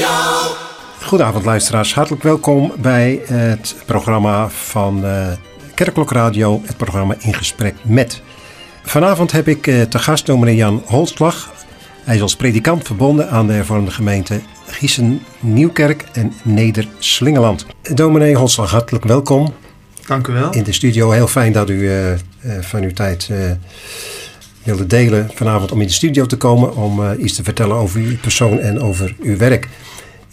Radio. Goedenavond luisteraars, hartelijk welkom bij het programma van uh, Kerkklok Radio, het programma In Gesprek Met. Vanavond heb ik uh, te gast dominee Jan Holslag. Hij is als predikant verbonden aan de hervormde gemeente Giesen Nieuwkerk en Neder-Slingeland. Dominee Holslag, hartelijk welkom. Dank u wel. In de studio, heel fijn dat u uh, van uw tijd wilde delen vanavond om in de studio te komen om iets te vertellen over uw persoon en over uw werk.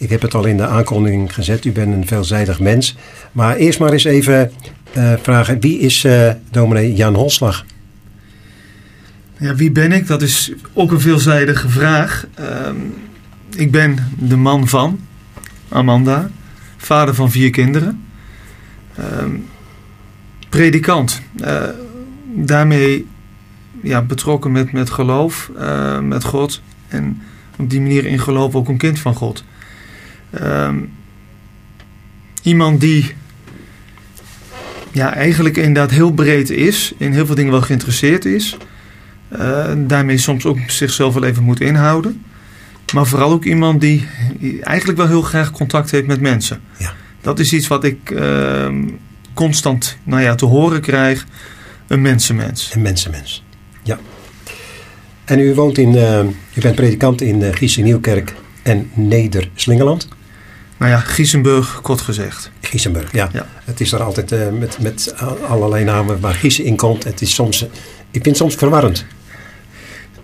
Ik heb het al in de aankondiging gezet. U bent een veelzijdig mens. Maar eerst maar eens even uh, vragen. Wie is uh, dominee Jan Holslag? Ja, wie ben ik? Dat is ook een veelzijdige vraag. Uh, ik ben de man van Amanda. Vader van vier kinderen. Ehm, predikant. Daarmee ja, betrokken met, met geloof, met God. En op die manier in geloof ook een kind van God. Um, iemand die ja, eigenlijk inderdaad heel breed is, in heel veel dingen wel geïnteresseerd is. Uh, daarmee soms ook zichzelf wel even moet inhouden. Maar vooral ook iemand die eigenlijk wel heel graag contact heeft met mensen. Ja. Dat is iets wat ik uh, constant nou ja, te horen krijg. Een mensenmens. Een mensenmens, ja. En u woont in, uh, u bent predikant in uh, Nieuwkerk en Neder-Slingeland. Nou ja, Giesenburg, kort gezegd. Giesenburg, ja. ja. Het is er altijd uh, met, met allerlei namen waar Giesen in komt. Het is soms, ik vind het soms verwarrend.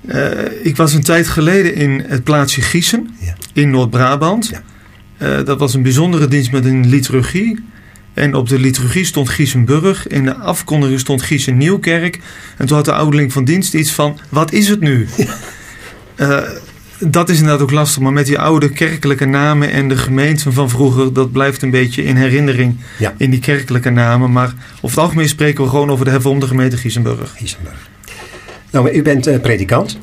Uh, ik was een tijd geleden in het plaatsje Giesen ja. in Noord-Brabant. Ja. Uh, dat was een bijzondere dienst met een liturgie. En op de liturgie stond Giesenburg. In de afkondiging stond Giesen Nieuwkerk. En toen had de ouderling van dienst iets van: wat is het nu? Ja dat is inderdaad ook lastig, maar met die oude kerkelijke namen en de gemeenten van vroeger, dat blijft een beetje in herinnering ja. in die kerkelijke namen. Maar over het algemeen spreken we gewoon over de hervormde gemeente Giesenburg. Giesenburg. Nou, u bent uh, predikant.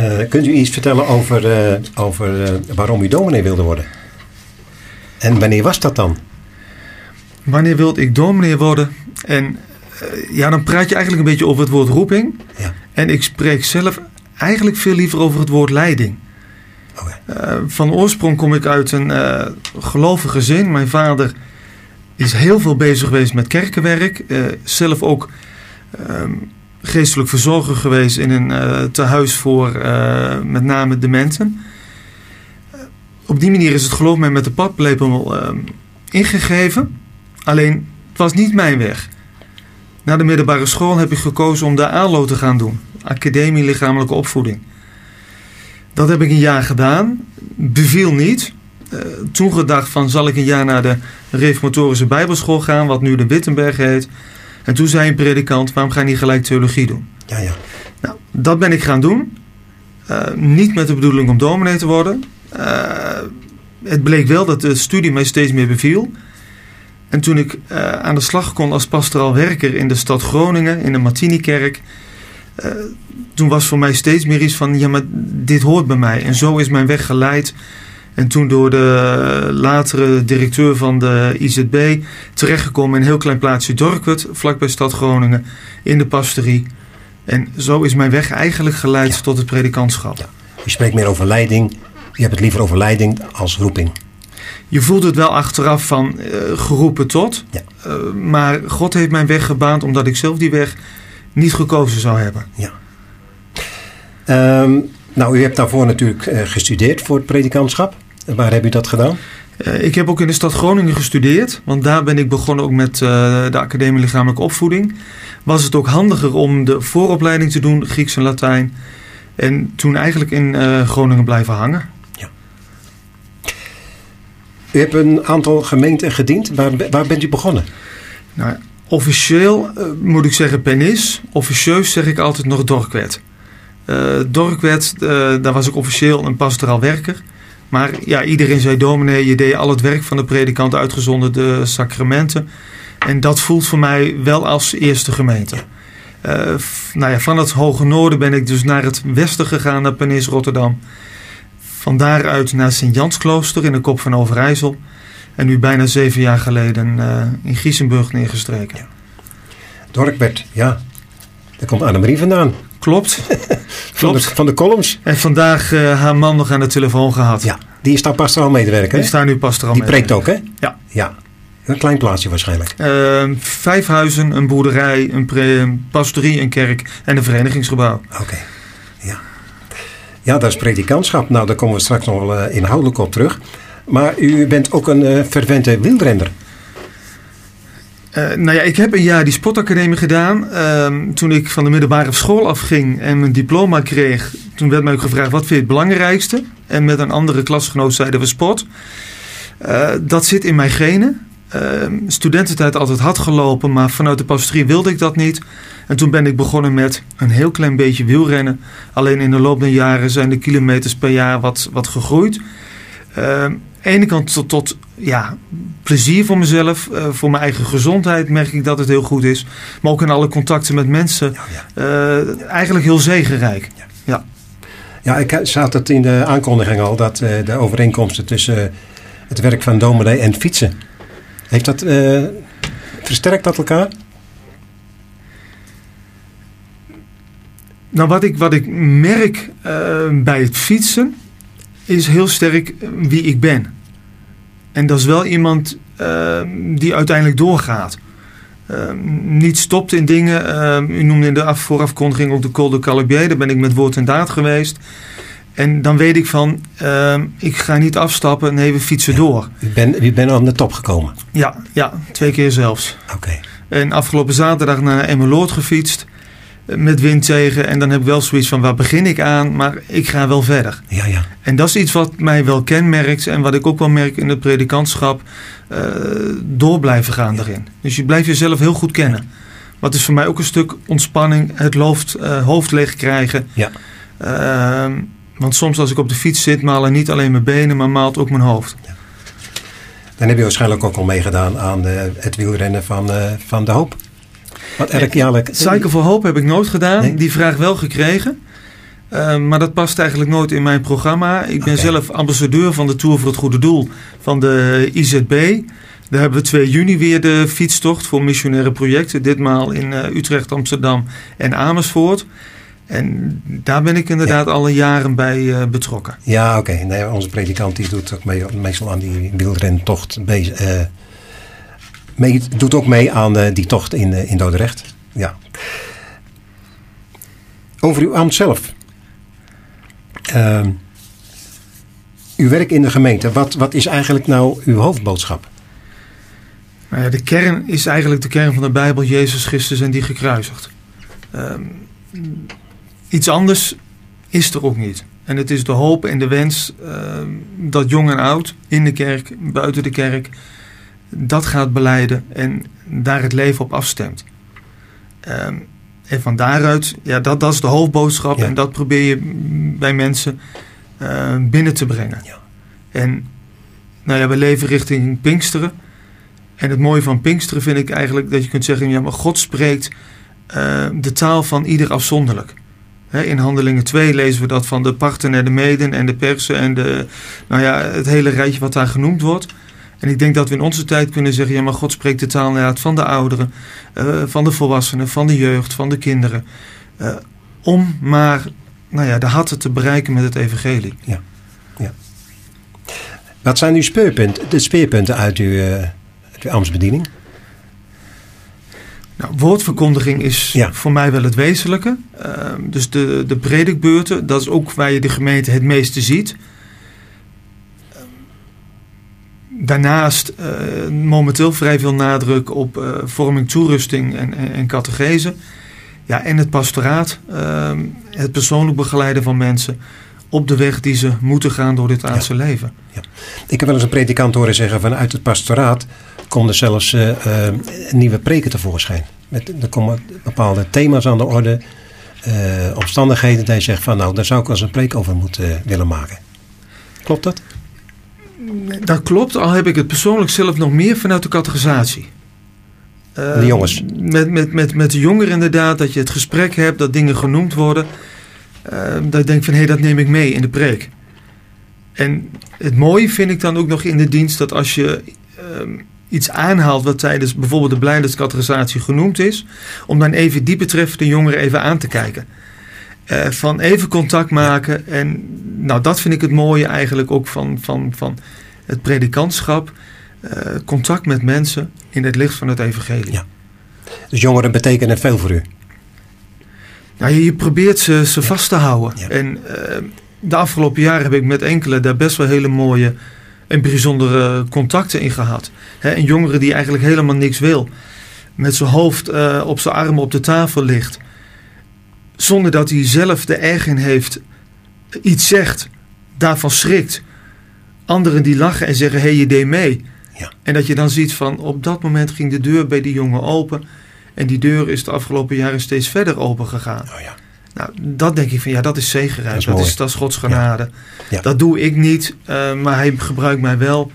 Uh, kunt u iets vertellen over, over waarom u dominee wilde worden? En wanneer was dat dan? Wanneer wilde ik dominee worden? En ja, dan praat je eigenlijk een beetje over het woord roeping. Ja. En ik spreek zelf eigenlijk veel liever over het woord leiding. Uh, van oorsprong kom ik uit een uh, gelovig gezin. Mijn vader is heel veel bezig geweest met kerkenwerk. Zelf ook um, geestelijk verzorger geweest in een tehuis voor met name dementen. op die manier is het geloof mij met de paplepel ingegeven. Alleen, het was niet mijn weg. Na de middelbare school heb ik gekozen om de ALO te gaan doen. Academie Lichamelijke Opvoeding. Dat heb ik een jaar gedaan. Beviel niet. Uh, toen gedacht van zal ik een jaar naar de Reformatorische Bijbelschool gaan, wat nu de Wittenberg heet. En toen zei een predikant, waarom ga je niet gelijk theologie doen? Ja, ja. Nou, dat ben ik gaan doen. Uh, niet met de bedoeling om dominee te worden. Uh, het bleek wel dat de studie mij steeds meer beviel. En toen ik aan de slag kon als pastoraal werker in de stad Groningen, in de Martinikerk, uh, toen was voor mij steeds meer iets van, ja, maar dit hoort bij mij. En zo is mijn weg geleid. En toen door de latere directeur van de IZB terechtgekomen in een heel klein plaatsje Dorkwet, vlakbij stad Groningen, in de pastorie. En zo is mijn weg eigenlijk geleid Ja. tot het predikantschap. Ja. U spreekt meer over leiding. Je hebt het liever over leiding als roeping. Je voelt het wel achteraf van eh, geroepen tot. Ja. Eh, maar God heeft mijn weg gebaand omdat ik zelf die weg niet gekozen zou hebben. Ja. Ehm, nou, u hebt daarvoor natuurlijk eh, gestudeerd voor het predikantschap. Waar heb u dat gedaan? Ik heb ook in de stad Groningen gestudeerd, want daar ben ik begonnen ook met de Academie Lichamelijke Opvoeding. Was het ook handiger om de vooropleiding te doen, Grieks en Latijn. En toen eigenlijk in Groningen blijven hangen. U hebt een aantal gemeenten gediend. Waar, waar bent u begonnen? Nou, officieel moet ik zeggen Penis. Officieus zeg ik altijd nog Dorkwet. Dorkwet, daar was ik officieel een pastoraal werker. Maar ja, iedereen zei dominee, je deed al het werk van de predikant, uitgezonderd de sacramenten. En dat voelt voor mij wel als eerste gemeente. Uh, nou ja, van het Hoge Noorden ben ik dus naar het westen gegaan, naar Penis Rotterdam. Van daaruit naar Sint-Jansklooster in de Kop van Overijssel. En nu bijna zeven jaar geleden uh, in Giesenburg neergestreken. Ja. Dorkwet, ja. Daar komt Annemarie vandaan. Klopt. van, de, van de columns. En vandaag uh, haar man nog aan de telefoon gehad. Ja, Die is daar pastoraal medewerker, Die hè? staan nu pastoraal Die preekt ook, hè? Ja. Ja. Een klein plaatsje waarschijnlijk. Eh, vijf huizen, een boerderij, een, pre- een pastorie, een kerk en een verenigingsgebouw. Oké. Ja, dat is predikantschap. Nou, daar komen we straks nog wel eh, inhoudelijk op terug. Maar u bent ook een eh fervente wielrenner. Eh, nou ja, ik heb een jaar die sportacademie gedaan. Ehm, toen ik van de middelbare school afging en mijn diploma kreeg, toen werd mij ook gevraagd: wat vind je het belangrijkste? En met een andere klasgenoot zeiden we sport. Dat zit in mijn genen. Ehm, studententijd altijd hard gelopen, maar vanuit de pastorie wilde ik dat niet. En toen ben ik begonnen met een heel klein beetje wielrennen. Alleen in de loop der jaren zijn de kilometers per jaar wat, wat gegroeid. De ene kant tot, tot ja, plezier voor mezelf, eh, voor mijn eigen gezondheid merk ik dat het heel goed is. Maar ook in alle contacten met mensen. Ja, ja. eh, eigenlijk heel zegenrijk. Ja, ik zat het in de aankondiging al, dat eh, de overeenkomsten tussen eh, het werk van dominee en fietsen. Heeft dat, eh, versterkt dat elkaar? Nou, wat ik, wat ik merk eh, bij het fietsen is heel sterk eh, wie ik ben. En dat is wel iemand die uiteindelijk doorgaat. Niet stopt in dingen. U noemde in de af, voorafkondiging ook de Col de Calabier. Daar ben ik met woord en daad geweest. En dan weet ik van, eh, ik ga niet afstappen. Nee, we fietsen door. U bent u bent aan de top gekomen. Ja, ja, twee keer zelfs. Oké. En afgelopen zaterdag naar Emmeloord gefietst. eh, Met wind tegen. En dan heb ik wel zoiets van, waar begin ik aan? Maar ik ga wel verder. Ja, ja. En dat is iets wat mij wel kenmerkt. En wat ik ook wel merk in het predikantschap. eh, door blijven gaan daarin. Dus je blijft jezelf heel goed kennen. Wat is voor mij ook een stuk ontspanning. Het hoofd, eh, hoofd leeg krijgen. Ja. Ehm, want soms als ik op de fiets zit, malen niet alleen mijn benen, maar maalt ook mijn hoofd. Dan heb je waarschijnlijk ook al meegedaan aan eh, het wielrennen van, eh, van de hoop. Wat elk jaarlijk... Cycle for Hope heb ik nooit gedaan. Nee? Die vraag wel gekregen. Eh, maar dat past eigenlijk nooit in mijn programma. Ik ben zelf ambassadeur van de Tour voor het Goede Doel van de IZB. Daar hebben we 2 juni weer de fietstocht voor missionaire projecten. Ditmaal in eh, Utrecht, Amsterdam en Amersfoort. En daar ben ik inderdaad alle jaren bij eh, betrokken. Ja, oké. Nee, onze predikant die doet ook mee, meestal aan die wielrentocht. Bezig, eh, mee, doet ook mee aan eh, die tocht in, in Dordrecht. Ja. Over uw ambt zelf. Ehm, uw werk in de gemeente. Wat, wat is eigenlijk nou uw hoofdboodschap? Nou ja, de kern is eigenlijk de kern van de Bijbel, Jezus Christus en die gekruisigd. Ehm, iets anders is er ook niet. En het is de hoop en de wens ehm, dat jong en oud, in de kerk, buiten de kerk, dat gaat beleiden en daar het leven op afstemt. Ehm, en van daaruit, ja, dat, dat is de hoofdboodschap Ja. en dat probeer je bij mensen eh, binnen te brengen. Ja. En nou ja, we leven richting Pinksteren. En het mooie van Pinksteren vind ik eigenlijk dat je kunt zeggen: ja, maar God spreekt de taal van ieder afzonderlijk. In Handelingen 2 lezen we dat van de Parten en de Meden en de Persen en de, nou ja, het hele rijtje wat daar genoemd wordt. En ik denk dat we in onze tijd kunnen zeggen: ja, maar God spreekt de taal inderdaad van de ouderen, eh, van de volwassenen, van de jeugd, van de kinderen. eh, om maar nou ja, de harten te bereiken met het evangelie. Wat zijn uw speerpunten, de speerpunten uit uw, ambtsbediening? Nou, woordverkondiging is Ja. voor mij wel het wezenlijke. Ehm, dus de, de predikbeurten, dat is ook waar je de gemeente het meeste ziet. Ehm, Daarnaast eh, momenteel vrij veel nadruk op eh, vorming, toerusting en, en, en catechese. Ja, en het pastoraat, ehm, het persoonlijk begeleiden van mensen op de weg die ze moeten gaan door dit aardse leven. Ik heb wel eens een predikant horen zeggen vanuit het pastoraat er zelfs eh, eh, nieuwe preken tevoorschijn. Met, er komen bepaalde thema's aan de orde, eh, omstandigheden. Dat hij zegt van nou, daar zou ik wel eens een preek over moeten willen maken. Klopt dat? Dat klopt, al heb ik het persoonlijk zelf nog meer vanuit de categorisatie. De jongens. Met, met, met, met de jongeren inderdaad, dat je het gesprek hebt, dat dingen genoemd worden. dat ik denk van, hé, hey, dat neem ik mee in de preek. En het mooie vind ik dan ook nog in de dienst, dat als je ehm, iets aanhaalt wat tijdens bijvoorbeeld de blijdendscategorisatie genoemd is, om dan even die betreffende jongeren even aan te kijken. Eh, van even contact maken. En nou, dat vind ik het mooie eigenlijk ook van, van, van het predikantschap. Eh, contact met mensen in het licht van het evangelie. Ja. Dus jongeren betekenen veel voor u? Nou, je, je probeert ze, ze vast te houden. En uh, de afgelopen jaren heb ik met enkele daar best wel hele mooie en bijzondere contacten in gehad. He, een jongere die eigenlijk helemaal niks wil. Met zijn hoofd uh, op zijn armen op de tafel ligt. Zonder dat hij zelf de erg in heeft, iets zegt, daarvan schrikt. Anderen die lachen en zeggen, hé, hey, je deed mee. Ja. En dat je dan ziet van, op dat moment ging de deur bij die jongen open. En die deur is de afgelopen jaren steeds verder open gegaan. Oh ja. Nou, dat denk ik van ja, dat is zegenrijk. Dat, is, dat, is, Gods genade. Ja. Dat doe ik niet, uh, maar hij gebruikt mij wel.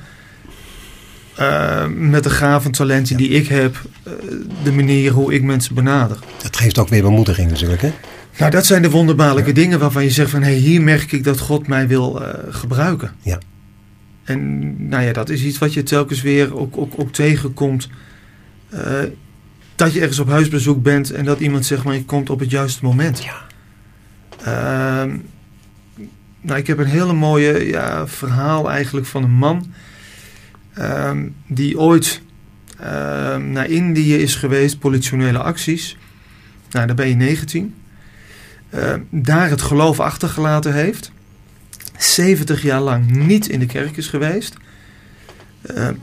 Uh, met de gaven talenten die ik heb, uh, de manier hoe ik mensen benader. Dat geeft ook weer bemoediging natuurlijk, hè? Nou, dat zijn de wonderbaarlijke dingen waarvan je zegt van... hé, hey, hier merk ik dat God mij wil gebruiken. Ja. En nou ja, dat is iets wat je telkens weer ook, ook, ook tegenkomt dat je ergens op huisbezoek bent en dat iemand zeg maar je komt op het juiste moment. Ja. Uh, nou, ik heb een hele mooie ja, verhaal eigenlijk van een man uh, die ooit uh, naar Indië is geweest, politionele acties. Nou, daar ben je 19. Ehm, daar het geloof achtergelaten heeft. 70 jaar lang niet in de kerk is geweest.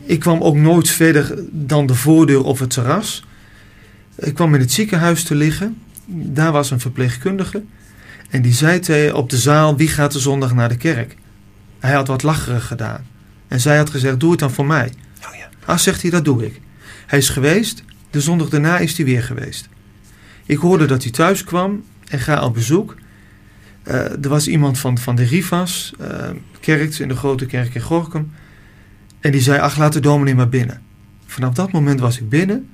ik kwam ook nooit verder dan de voordeur of het terras. Ik kwam in het ziekenhuis te liggen. Daar was een verpleegkundige. En die zei op de zaal: Wie gaat de zondag naar de kerk? Hij had wat lacherig gedaan. En zij had gezegd: Doe het dan voor mij. Oh ja. Ah, zegt hij: Dat doe ik. Hij is geweest. De zondag daarna is hij weer geweest. Ik hoorde dat hij thuis kwam en ga op bezoek. Uh, er was iemand van, van de Rivas, uh, kerk in de grote kerk in Gorkum. En die zei: Ach, laat de dominee maar binnen. Vanaf dat moment was ik binnen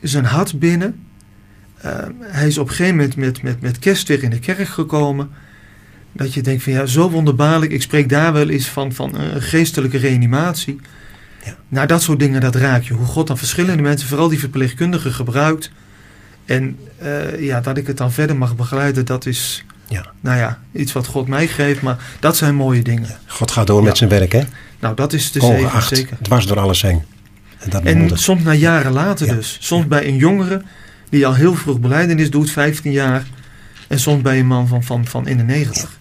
zijn hart binnen. Uh, hij is op een gegeven moment met, met, met kerst weer in de kerk gekomen. Dat je denkt van ja, zo wonderbaarlijk. Ik spreek daar wel eens van, van een geestelijke reanimatie. Ja. Nou, dat soort dingen, dat raak je. Hoe God dan verschillende mensen, vooral die verpleegkundigen, gebruikt. En uh, ja, dat ik het dan verder mag begeleiden, dat is ja. nou ja, iets wat God mij geeft. Maar dat zijn mooie dingen. God gaat door met zijn werk, hè? Nou, dat is de zegen, zeker. Dwars door alles heen. En, en soms na jaren later dus. Soms bij een jongere die al heel vroeg beleidenis doet, 15 jaar. En soms bij een man van, van, van in de 90.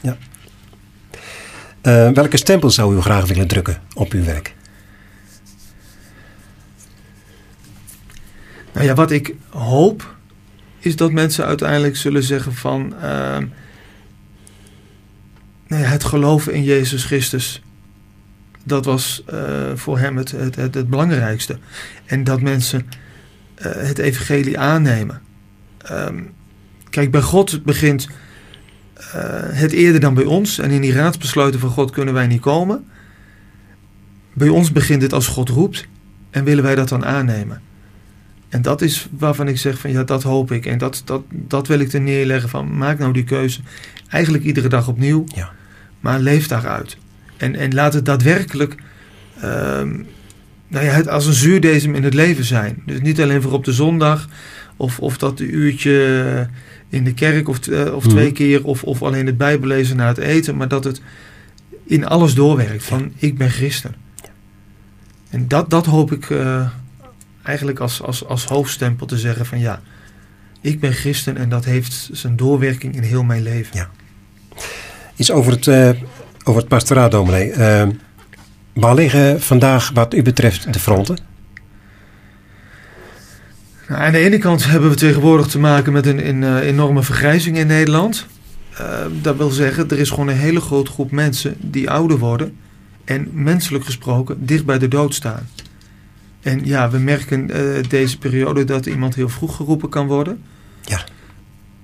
Ja. Uh, welke stempel zou u graag willen drukken op uw werk? Nou ja, wat ik hoop is dat mensen uiteindelijk zullen zeggen van uh, nou ja, het geloven in Jezus Christus dat was uh, voor hem het, het, het, het, belangrijkste. En dat mensen het evangelie aannemen. Um, kijk, bij God begint uh, het eerder dan bij ons. En in die raadsbesluiten van God kunnen wij niet komen. Bij ons begint het als God roept. En willen wij dat dan aannemen. En dat is waarvan ik zeg van ja, dat hoop ik. En dat, dat, dat wil ik er neerleggen van maak nou die keuze. Eigenlijk iedere dag opnieuw. Ja. Maar leef daaruit. En, en laat het daadwerkelijk um, nou ja, het als een zuurdesem in het leven zijn. Dus niet alleen voor op de zondag of, of dat uurtje in de kerk of, uh, of twee mhm. keer of, of alleen het bijbelezen na het eten, maar dat het in alles doorwerkt van ik ben christen. En dat, dat hoop ik uh, eigenlijk als, als, als hoofdstempel te zeggen van ja, ik ben christen en dat heeft zijn doorwerking in heel mijn leven. Ja. Iets over het uh, over het pastoraat, dominee. Uh, waar liggen vandaag wat u betreft de fronten? Nou, aan de ene kant hebben we tegenwoordig te maken met een, een, een enorme vergrijzing in Nederland. Uh, dat wil zeggen, er is gewoon een hele grote groep mensen die ouder worden en menselijk gesproken dicht bij de dood staan. En ja, we merken uh, deze periode dat iemand heel vroeg geroepen kan worden. Ja.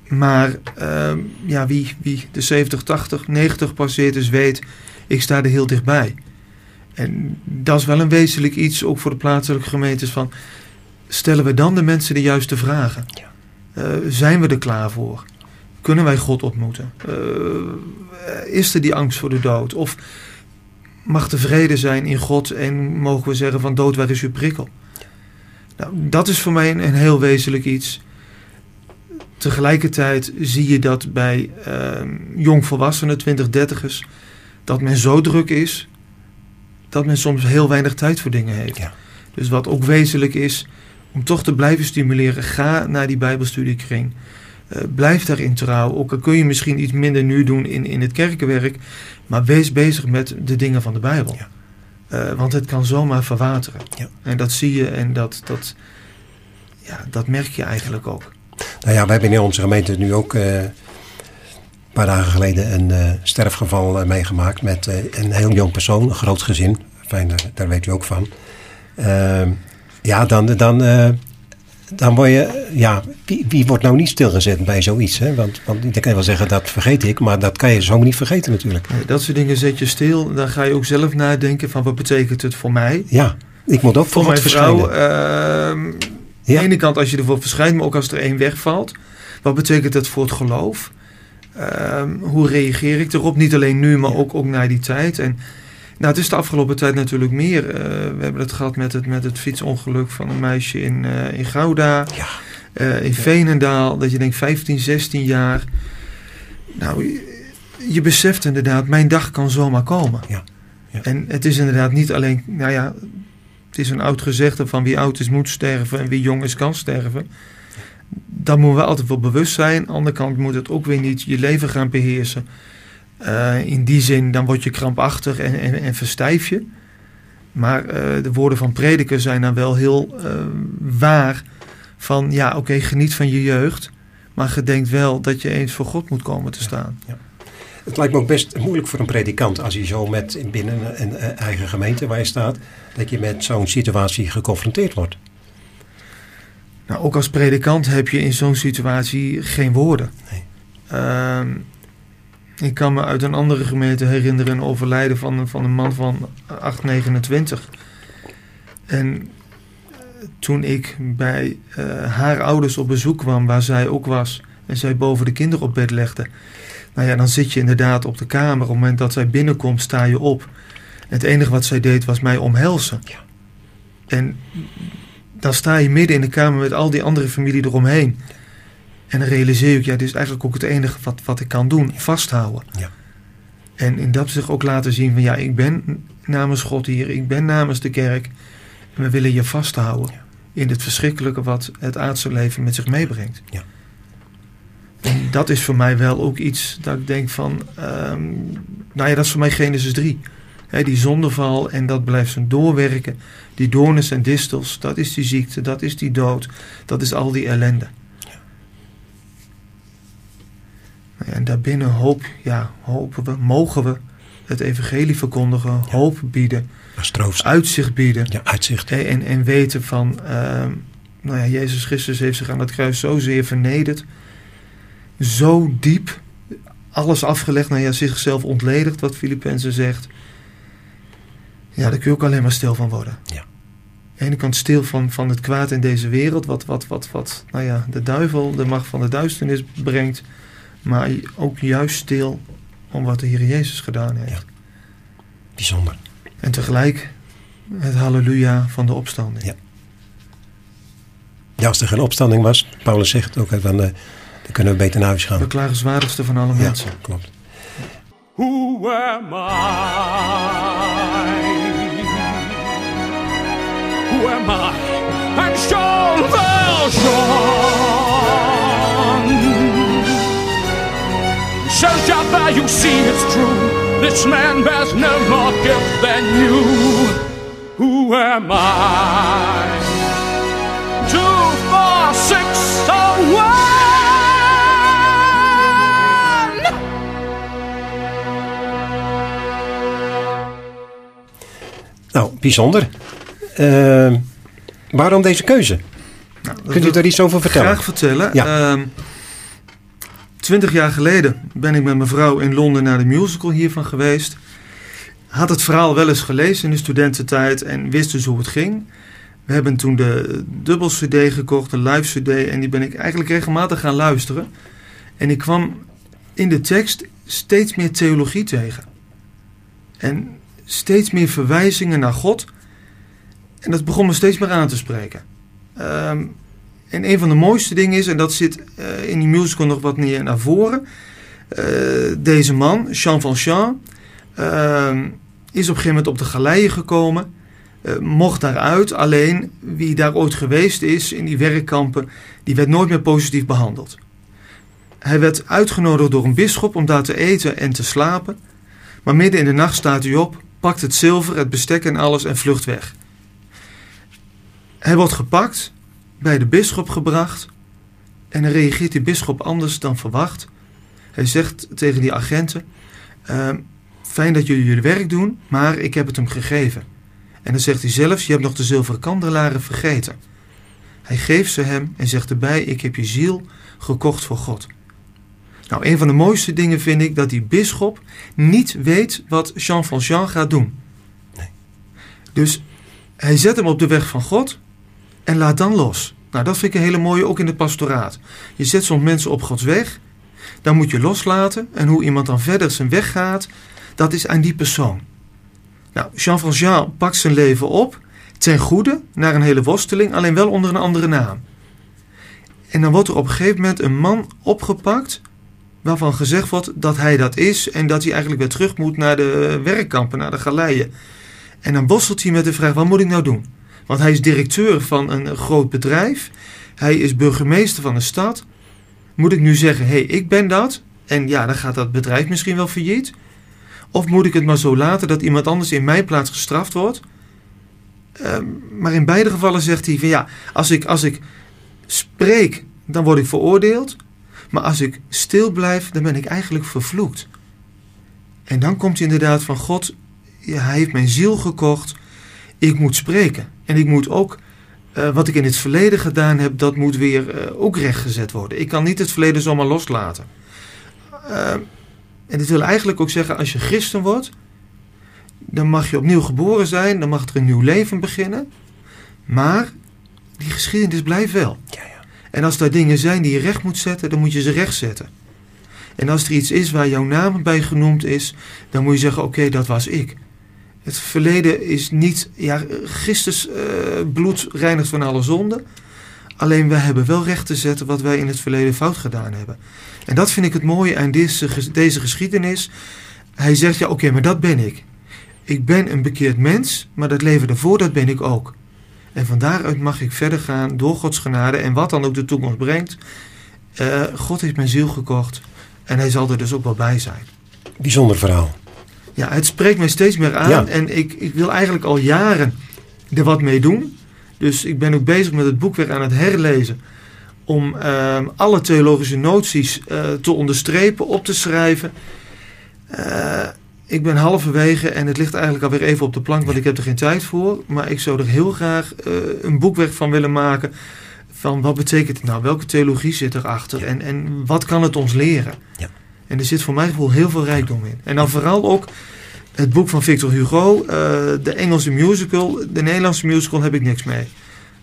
Maar uh, ja, wie, wie de 70, 80, 90 passeert is weet, ik sta er heel dichtbij. En dat is wel een wezenlijk iets, ook voor de plaatselijke gemeentes, van stellen we dan de mensen de juiste vragen? Ja. Uh, zijn we er klaar voor? Kunnen wij God ontmoeten? Uh, is er die angst voor de dood? Of mag vrede zijn in God en mogen we zeggen van dood, waar is uw prikkel? Nou, dat is voor mij een, een heel wezenlijk iets tegelijkertijd zie je dat bij uh, jongvolwassenen, 20, 30ers, dat men zo druk is dat men soms heel weinig tijd voor dingen heeft. Ja. Dus wat ook wezenlijk is, om toch te blijven stimuleren, ga naar die Bijbelstudiekring. Uh, blijf daarin trouw. Ook al kun je misschien iets minder nu doen in, in het kerkenwerk, maar wees bezig met de dingen van de Bijbel. Ja. Uh, want het kan zomaar verwateren. Ja. En dat zie je en dat, dat, ja, dat merk je eigenlijk ook. Nou ja, wij hebben in onze gemeente nu ook uh, een paar dagen geleden een uh, sterfgeval uh, meegemaakt met een heel jong persoon, een groot gezin. Fijn, daar, daar weet u ook van. Ehm, ja, dan, dan, dan word je, ja, wie, wie, wordt nou niet stilgezet bij zoiets? Hè? Want, want ik kan wel zeggen, dat vergeet ik, maar dat kan je zo niet vergeten natuurlijk. Nee, dat soort dingen zet je stil, dan ga je ook zelf nadenken van wat betekent het voor mij? Ja, ik moet ook voor, voor mijn vrouw. ehm, Ja. Aan de ene kant als je ervoor verschijnt, maar ook als er één wegvalt. Wat betekent dat voor het geloof? Um, hoe reageer ik erop? Niet alleen nu, maar ook, ook naar die tijd. En nou, het is de afgelopen tijd natuurlijk meer. Uh, we hebben het gehad met het, met het fietsongeluk van een meisje in, uh, in Gouda. Ja. Uh, in Veenendaal. Dat je denkt 15, 16 jaar. Nou, je, je beseft inderdaad, mijn dag kan zomaar komen. Ja. En het is inderdaad niet alleen, nou ja, het is een oud gezegde van wie oud is moet sterven en wie jong is kan sterven. Daar moeten we altijd wel bewust zijn. Aan de andere kant moet het ook weer niet je leven gaan beheersen. Uh, in die zin, dan word je krampachtig en, en, verstijf je. Maar uh, de woorden van prediker zijn dan wel heel uh, waar. Van ja, oké, geniet van je jeugd. Maar gedenk wel dat je eens voor God moet komen te staan. Ja. Het lijkt me ook best moeilijk voor een predikant als hij zo met binnen een, een eigen gemeente waar je staat, dat je met zo'n situatie geconfronteerd wordt. Nou, ook als predikant heb je in zo'n situatie geen woorden. Nee. Uh, ik kan me uit een andere gemeente herinneren een overlijden van, van een man van 829. En toen ik bij uh, haar ouders op bezoek kwam, waar zij ook was, en zij boven de kinderen op bed legde. Nou ja, dan zit je inderdaad op de kamer. Op het moment dat zij binnenkomt, sta je op. En het enige wat zij deed was mij omhelzen. Ja. En dan sta je midden in de kamer met al die andere familie eromheen. En dan realiseer ik, ja, dit is eigenlijk ook het enige wat, wat ik kan doen. Vasthouden. Ja. En in dat zich ook laten zien van, ja, ik ben namens God hier. Ik ben namens de kerk. En we willen je vasthouden. Ja. In het verschrikkelijke wat het aardse leven met zich meebrengt. Ja. En dat is voor mij wel ook iets dat ik denk van... Um, nou ja, dat is voor mij Genesis 3. He, die zondeval en dat blijft zijn doorwerken. Die doornes en distels, dat is die ziekte, dat is die dood. Dat is al die ellende. Ja. Nou ja, en daarbinnen hoop, ja, hopen we, mogen we het evangelie verkondigen. Ja. Hoop bieden. Uitzicht bieden. Ja, uitzicht. En, en, en weten van... Um, nou ja, Jezus Christus heeft zich aan het kruis zozeer vernederd zo diep alles afgelegd, nou ja, zichzelf ontledigd, wat Filippenzen zegt. Ja, daar kun je ook alleen maar stil van worden. Ja. Aan de ene kant stil van, van het kwaad in deze wereld, wat, wat, wat, wat nou ja, de duivel, de macht van de duisternis brengt. Maar ook juist stil om wat de Heer Jezus gedaan heeft. Ja. Bijzonder. En tegelijk het halleluja van de opstanding. Ja. Ja, als er geen opstanding was, Paulus zegt ook, dan, uh, dan kunnen we beter naar huis gaan. De klagenswaardigste van alle ja, mensen. klopt. Who am I? I? I'm Jean Valjean. Search out there, you see it's true. This man bears no more guilt than you. Who am I? Two, four, six, oh, one. Nou, bijzonder. Uh, waarom deze keuze? Nou, Kunt u daar iets over vertellen? Graag vertellen. Ja. Um, Twintig jaar geleden ben ik met mijn vrouw in Londen naar de musical hiervan geweest. Had het verhaal wel eens gelezen in de studententijd en wist dus hoe het ging. We hebben toen de dubbel CD gekocht, de live CD, en die ben ik eigenlijk regelmatig gaan luisteren. En ik kwam in de tekst steeds meer theologie tegen. En steeds meer verwijzingen naar God. En dat begon me steeds meer aan te spreken. Um, en een van de mooiste dingen is, en dat zit in die musical nog wat meer naar voren. deze man, Jean Valjean, ehm, is op een gegeven moment op de galeien gekomen. mocht daaruit, alleen wie daar ooit geweest is in die werkkampen, die werd nooit meer positief behandeld. Hij werd uitgenodigd door een bisschop om daar te eten en te slapen. Maar midden in de nacht staat hij op, pakt het zilver, het bestek en alles en vlucht weg. Hij wordt gepakt, bij de bisschop gebracht en dan reageert die bisschop anders dan verwacht. Hij zegt tegen die agenten: ehm, Fijn dat jullie jullie werk doen, maar ik heb het hem gegeven. En dan zegt hij zelfs: Je hebt nog de zilveren kandelaren vergeten. Hij geeft ze hem en zegt erbij: Ik heb je ziel gekocht voor God. Nou, een van de mooiste dingen vind ik dat die bisschop niet weet wat Jean Valjean gaat doen. Nee. Dus hij zet hem op de weg van God en laat dan los. Nou, dat vind ik een hele mooie ook in het pastoraat. Je zet soms mensen op Gods weg, dan moet je loslaten. En hoe iemand dan verder zijn weg gaat, dat is aan die persoon. Nou, Jean Valjean pakt zijn leven op ten goede naar een hele worsteling, alleen wel onder een andere naam. En dan wordt er op een gegeven moment een man opgepakt waarvan gezegd wordt dat hij dat is en dat hij eigenlijk weer terug moet naar de werkkampen, naar de galeien. En dan worstelt hij met de vraag: wat moet ik nou doen? Want hij is directeur van een groot bedrijf, hij is burgemeester van een stad. Moet ik nu zeggen: hé, hey, ik ben dat? En ja, dan gaat dat bedrijf misschien wel failliet. Of moet ik het maar zo laten dat iemand anders in mijn plaats gestraft wordt? Ehm, maar in beide gevallen zegt hij van ja, als ik, als ik spreek, dan word ik veroordeeld. Maar als ik stil blijf, dan ben ik eigenlijk vervloekt. En dan komt inderdaad van God, ja, hij heeft mijn ziel gekocht. Ik moet spreken. En ik moet ook, uh, wat ik in het verleden gedaan heb, dat moet weer uh, ook rechtgezet worden. Ik kan niet het verleden zomaar loslaten. Uh, en dit wil eigenlijk ook zeggen, als je christen wordt, dan mag je opnieuw geboren zijn, dan mag er een nieuw leven beginnen. Maar die geschiedenis blijft wel. Ja, ja. En als er dingen zijn die je recht moet zetten, dan moet je ze recht zetten. En als er iets is waar jouw naam bij genoemd is, dan moet je zeggen: Oké, dat was ik. Het verleden is niet, ja, Christus uh, bloed reinigt van alle zonden. Alleen wij hebben wel recht te zetten wat wij in het verleden fout gedaan hebben. En dat vind ik het mooie aan deze, deze geschiedenis. Hij zegt: Ja, oké, maar dat ben ik. Ik ben een bekeerd mens, maar dat leven ervoor, dat ben ik ook. En van daaruit mag ik verder gaan door Gods genade en wat dan ook de toekomst brengt. Uh, God heeft mijn ziel gekocht en hij zal er dus ook wel bij zijn. Bijzonder verhaal. Ja, het spreekt mij steeds meer aan en ik, ik wil eigenlijk al jaren er wat mee doen. Dus ik ben ook bezig met het boek weer aan het herlezen. Om uh, alle theologische noties uh, te onderstrepen, op te schrijven. Uh, ik ben halverwege en het ligt eigenlijk alweer even op de plank, want ik heb er geen tijd voor. Maar ik zou er heel graag uh, een boekwerk van willen maken. Van wat betekent het nou? Welke theologie zit erachter? En, en wat kan het ons leren? Ja. En er zit voor mij gevoel heel veel rijkdom in. En dan vooral ook het boek van Victor Hugo, uh, de Engelse musical. De Nederlandse musical heb ik niks mee.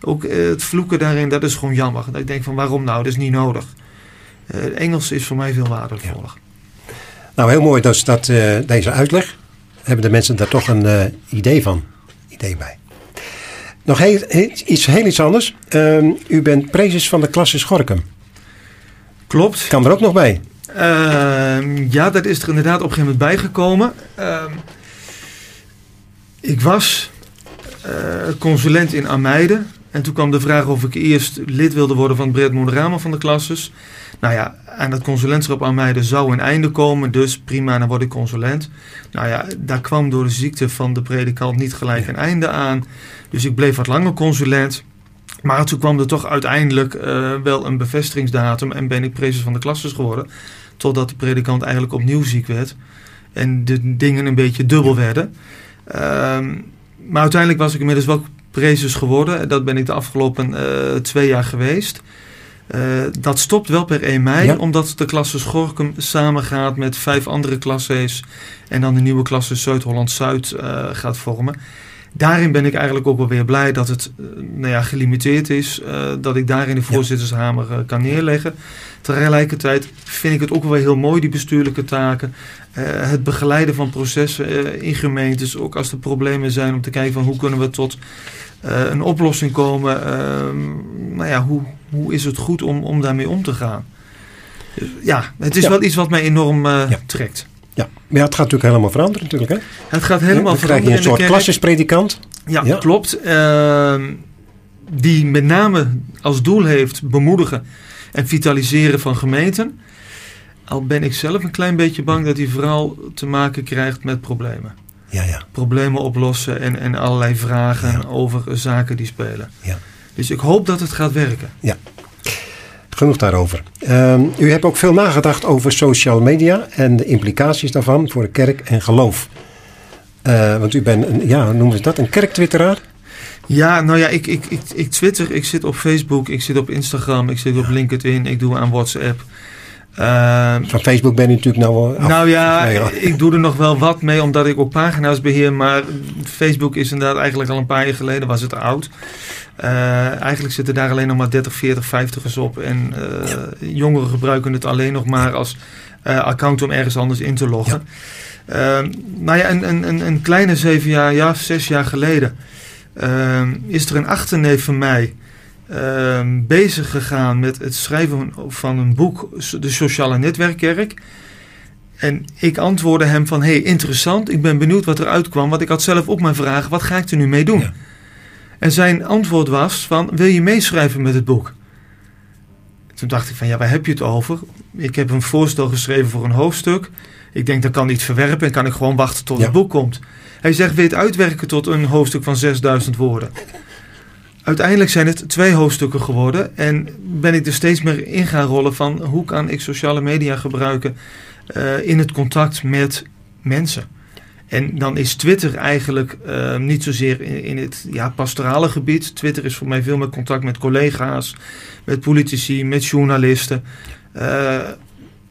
Ook uh, het vloeken daarin, dat is gewoon jammer. Dat ik denk van waarom nou? Dat is niet nodig. het Engels is voor mij veel waardevoller. Ja. Nou, heel mooi dus dat, uh, deze uitleg. Hebben de mensen daar toch een uh, idee van? Idee bij. Nog heel, iets heel iets anders. Uh, u bent prezes van de klasse Schorkum. Klopt. Kan er ook nog bij? Ehm, ja, dat is er inderdaad op een gegeven moment bijgekomen. Ehm, ik was eh, consulent in Ameide. En toen kwam de vraag of ik eerst lid wilde worden van het Breed Moderama van de klasses. Nou ja, aan dat consulentschap aan mij zou een einde komen, dus prima, dan word ik consulent. Nou ja, daar kwam door de ziekte van de predikant niet gelijk een einde aan. Dus ik bleef wat langer consulent. Maar toen kwam er toch uiteindelijk uh, wel een bevestigingsdatum en ben ik prezes van de klasses geworden. Totdat de predikant eigenlijk opnieuw ziek werd en de dingen een beetje dubbel werden. Um, maar uiteindelijk was ik inmiddels wel prezes geworden. Dat ben ik de afgelopen uh, twee jaar geweest. Uh, dat stopt wel per 1 mei, ja. omdat de klasse Schorkum samengaat met vijf andere klasses en dan de nieuwe klasse Zuid-Holland-Zuid uh, gaat vormen. Daarin ben ik eigenlijk ook wel weer blij dat het uh, nou ja, gelimiteerd is. Uh, dat ik daarin de voorzittershamer uh, kan neerleggen. Tegelijkertijd vind ik het ook wel heel mooi, die bestuurlijke taken. het begeleiden van processen in gemeentes. Ook als er problemen zijn om te kijken van hoe kunnen we tot een oplossing komen. Ehm, nou ja, hoe, hoe is het goed om, om daarmee om te gaan? Ja, het is ja. wel iets wat mij enorm ja. trekt. Ja, maar ja, het gaat natuurlijk helemaal veranderen natuurlijk. Hè? Het gaat helemaal Dan veranderen. krijg je een soort klassespredikant. Ja, ja, klopt. Uh, die met name als doel heeft bemoedigen en vitaliseren van gemeenten. Al ben ik zelf een klein beetje bang dat hij vooral te maken krijgt met problemen. Ja, ja. Problemen oplossen en, en allerlei vragen ja. over zaken die spelen. Ja. Dus ik hoop dat het gaat werken. Ja. Genoeg daarover. Uh, u hebt ook veel nagedacht over social media en de implicaties daarvan voor de kerk en geloof. Uh, want u bent, een, ja, hoe noemen ze dat, een kerktwitteraar? Ja, nou ja, ik, ik, ik, ik twitter, ik zit op Facebook, ik zit op Instagram, ik zit op LinkedIn, ik doe aan WhatsApp. Uh, Van Facebook ben je natuurlijk nou wel af. Nou ja, ik doe er nog wel wat mee, omdat ik ook pagina's beheer. Maar Facebook is inderdaad eigenlijk al een paar jaar geleden, was het oud. Uh, eigenlijk zitten daar alleen nog maar 30, 40, 50ers op. En uh, ja. jongeren gebruiken het alleen nog maar als uh, account om ergens anders in te loggen. Ja. nou ja, een, een, een, kleine zeven jaar, ja, zes jaar geleden is er een achterneef van mij bezig gegaan met het schrijven van een boek, De Sociale Netwerkkerk. En ik antwoordde hem van, hey, interessant, ik ben benieuwd wat eruit kwam. Want ik had zelf ook mijn vragen, wat ga ik er nu mee doen? Ja. En zijn antwoord was van, wil je meeschrijven met het boek? Toen dacht ik van, ja, waar heb je het over? Ik heb een voorstel geschreven voor een hoofdstuk. Ik denk, dat kan niet verwerpen en kan ik gewoon wachten tot ja. het boek komt. Hij zegt, het uitwerken tot een hoofdstuk van 6000 woorden? Uiteindelijk zijn het twee hoofdstukken geworden. En ben ik er steeds meer in gaan rollen van, hoe kan ik sociale media gebruiken uh, in het contact met mensen? En dan is Twitter eigenlijk uh, niet zozeer in, het ja, pastorale gebied. Twitter is voor mij veel meer contact met collega's, met politici, met journalisten. Uh,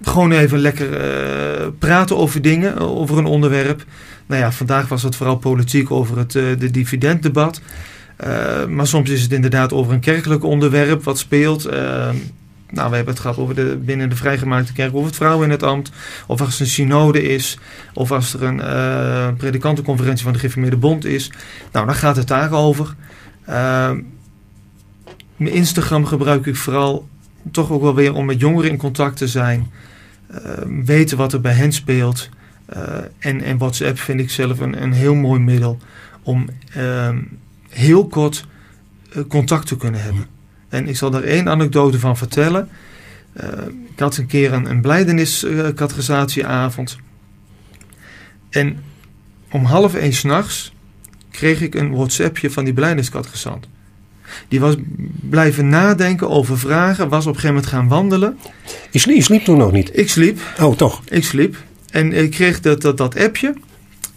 gewoon even lekker praten over dingen, over een onderwerp. Nou ja, vandaag was het vooral politiek over het de dividenddebat. Maar soms is het inderdaad over een kerkelijk onderwerp wat speelt. Nou, we hebben het gehad over de, binnen de vrijgemaakte kerk, over het vrouwen in het ambt. Of als er een synode is. Of als er een uh, predikantenconferentie van de Geformeerde Bond is. Nou, dan gaat het daarover. Uh, mijn Instagram gebruik ik vooral toch ook wel weer om met jongeren in contact te zijn. Uh, weten wat er bij hen speelt. en, en WhatsApp vind ik zelf een, een heel mooi middel om ehm, heel kort contact te kunnen hebben. En ik zal daar één anekdote van vertellen. Uh, ik had een keer een, een blijdeniscategorisatieavond. en om half één s'nachts kreeg ik een WhatsAppje van die blijdeniscategorisant. Die was blijven nadenken over vragen, was op een gegeven moment gaan wandelen. Je sliep, je sliep toen nog niet? Ik sliep. Oh, toch? Ik sliep. En ik kreeg dat, dat, dat appje.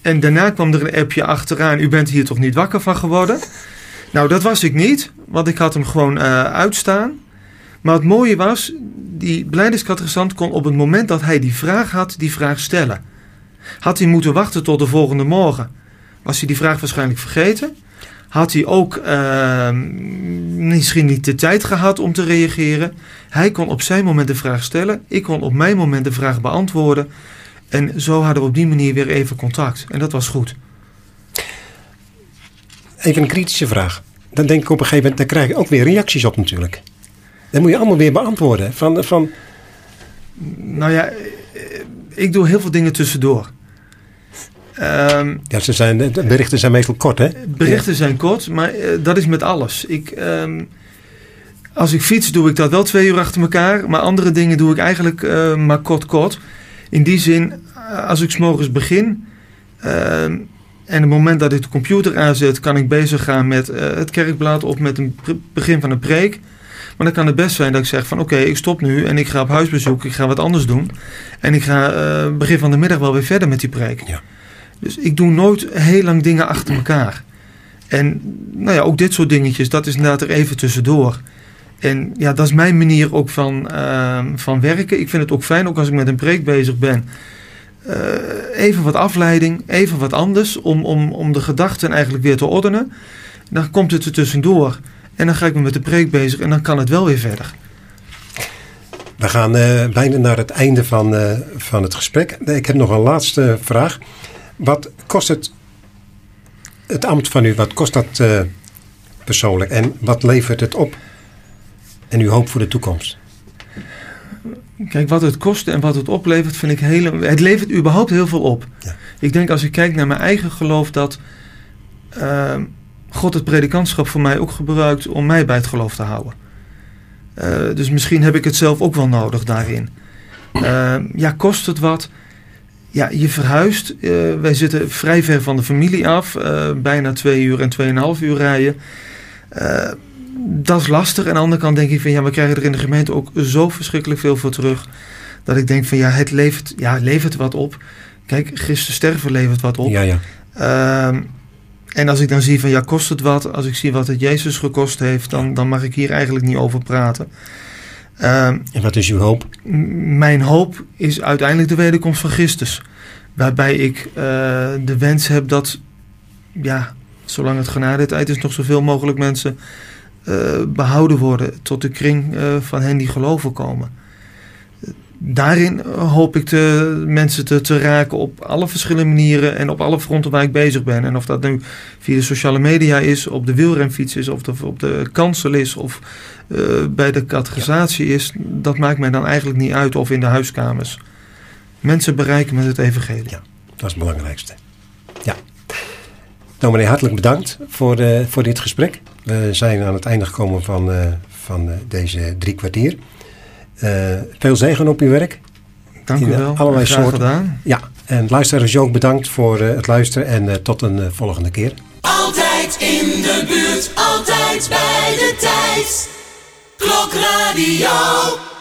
En daarna kwam er een appje achteraan. U bent hier toch niet wakker van geworden? Nou, dat was ik niet, want ik had hem gewoon uh, uitstaan. Maar het mooie was, die beleidingscategorisant kon op het moment dat hij die vraag had, die vraag stellen. Had hij moeten wachten tot de volgende morgen, was hij die vraag waarschijnlijk vergeten. Had hij ook uh, misschien niet de tijd gehad om te reageren. Hij kon op zijn moment de vraag stellen. Ik kon op mijn moment de vraag beantwoorden. En zo hadden we op die manier weer even contact. En dat was goed. Even een kritische vraag. Dan denk ik op een gegeven moment, daar krijg je ook weer reacties op natuurlijk. Dan moet je allemaal weer beantwoorden. Van, van... Nou ja, ik doe heel veel dingen tussendoor. Um, ja, ze zijn, de berichten zijn meestal kort, hè? Berichten ja. zijn kort, maar uh, dat is met alles. Ik, um, als ik fiets, doe ik dat wel twee uur achter elkaar. Maar andere dingen doe ik eigenlijk uh, maar kort, kort. In die zin, als ik s'morgens begin... Uh, en het moment dat ik de computer aanzet, kan ik bezig gaan met uh, het kerkblad of met een begin van een preek. Maar dan kan het best zijn dat ik zeg van oké, okay, ik stop nu en ik ga op huisbezoek, ik ga wat anders doen. En ik ga uh, begin van de middag wel weer verder met die preek. Ja. Dus ik doe nooit heel lang dingen achter elkaar. En nou ja, ook dit soort dingetjes, dat is inderdaad er even tussendoor. En ja, dat is mijn manier ook van, uh, van werken. Ik vind het ook fijn, ook als ik met een preek bezig ben even wat afleiding, even wat anders, om, om, om de gedachten eigenlijk weer te ordenen. Dan komt het er tussendoor en dan ga ik me met de preek bezig en dan kan het wel weer verder. We gaan uh, bijna naar het einde van, uh, van het gesprek. Ik heb nog een laatste vraag. Wat kost het, het ambt van u, wat kost dat persoonlijk en wat levert het op? En uw hoop voor de toekomst? Kijk, wat het kost en wat het oplevert, vind ik heel. Het levert überhaupt heel veel op. Ja. Ik denk als ik kijk naar mijn eigen geloof, dat uh, God het predikantschap voor mij ook gebruikt om mij bij het geloof te houden. Uh, dus misschien heb ik het zelf ook wel nodig daarin. Uh, ja, kost het wat? Ja, je verhuist. Uh, wij zitten vrij ver van de familie af. bijna twee uur en tweeënhalf uur rijden dat is lastig. En aan de andere kant denk ik van ja, we krijgen er in de gemeente ook zo verschrikkelijk veel voor terug. Dat ik denk van ja, het levert, ja, levert wat op. Kijk, Christus sterven levert wat op. Ja, ja. Uh, en als ik dan zie van ja, kost het wat? Als ik zie wat het Jezus gekost heeft, dan, dan mag ik hier eigenlijk niet over praten. Uh, en wat is uw hoop? Mijn hoop is uiteindelijk de wederkomst van Christus. Waarbij ik uh, de wens heb dat, ja, zolang het genade tijd is, nog zoveel mogelijk mensen behouden worden tot de kring uh, van hen die geloven komen. Daarin hoop ik de mensen te, te, raken op alle verschillende manieren en op alle fronten waar ik bezig ben. En of dat nu via de sociale media is, op de wielrenfiets is, of op de kansel is, of bij de categorisatie is, dat maakt mij dan eigenlijk niet uit of in de huiskamers. Mensen bereiken met het evangelie. Ja, dat is het belangrijkste. Ja. Nou meneer, hartelijk bedankt voor, voor dit gesprek. We zijn aan het einde gekomen van, uh, van uh, deze drie kwartier. Uh, veel zegen op uw werk. Dank u wel. Allerlei Graag soorten. Gedaan. Ja, en luisteraars ook bedankt voor het luisteren en tot een volgende keer. Altijd in de buurt, altijd bij de tijd. Klokradio.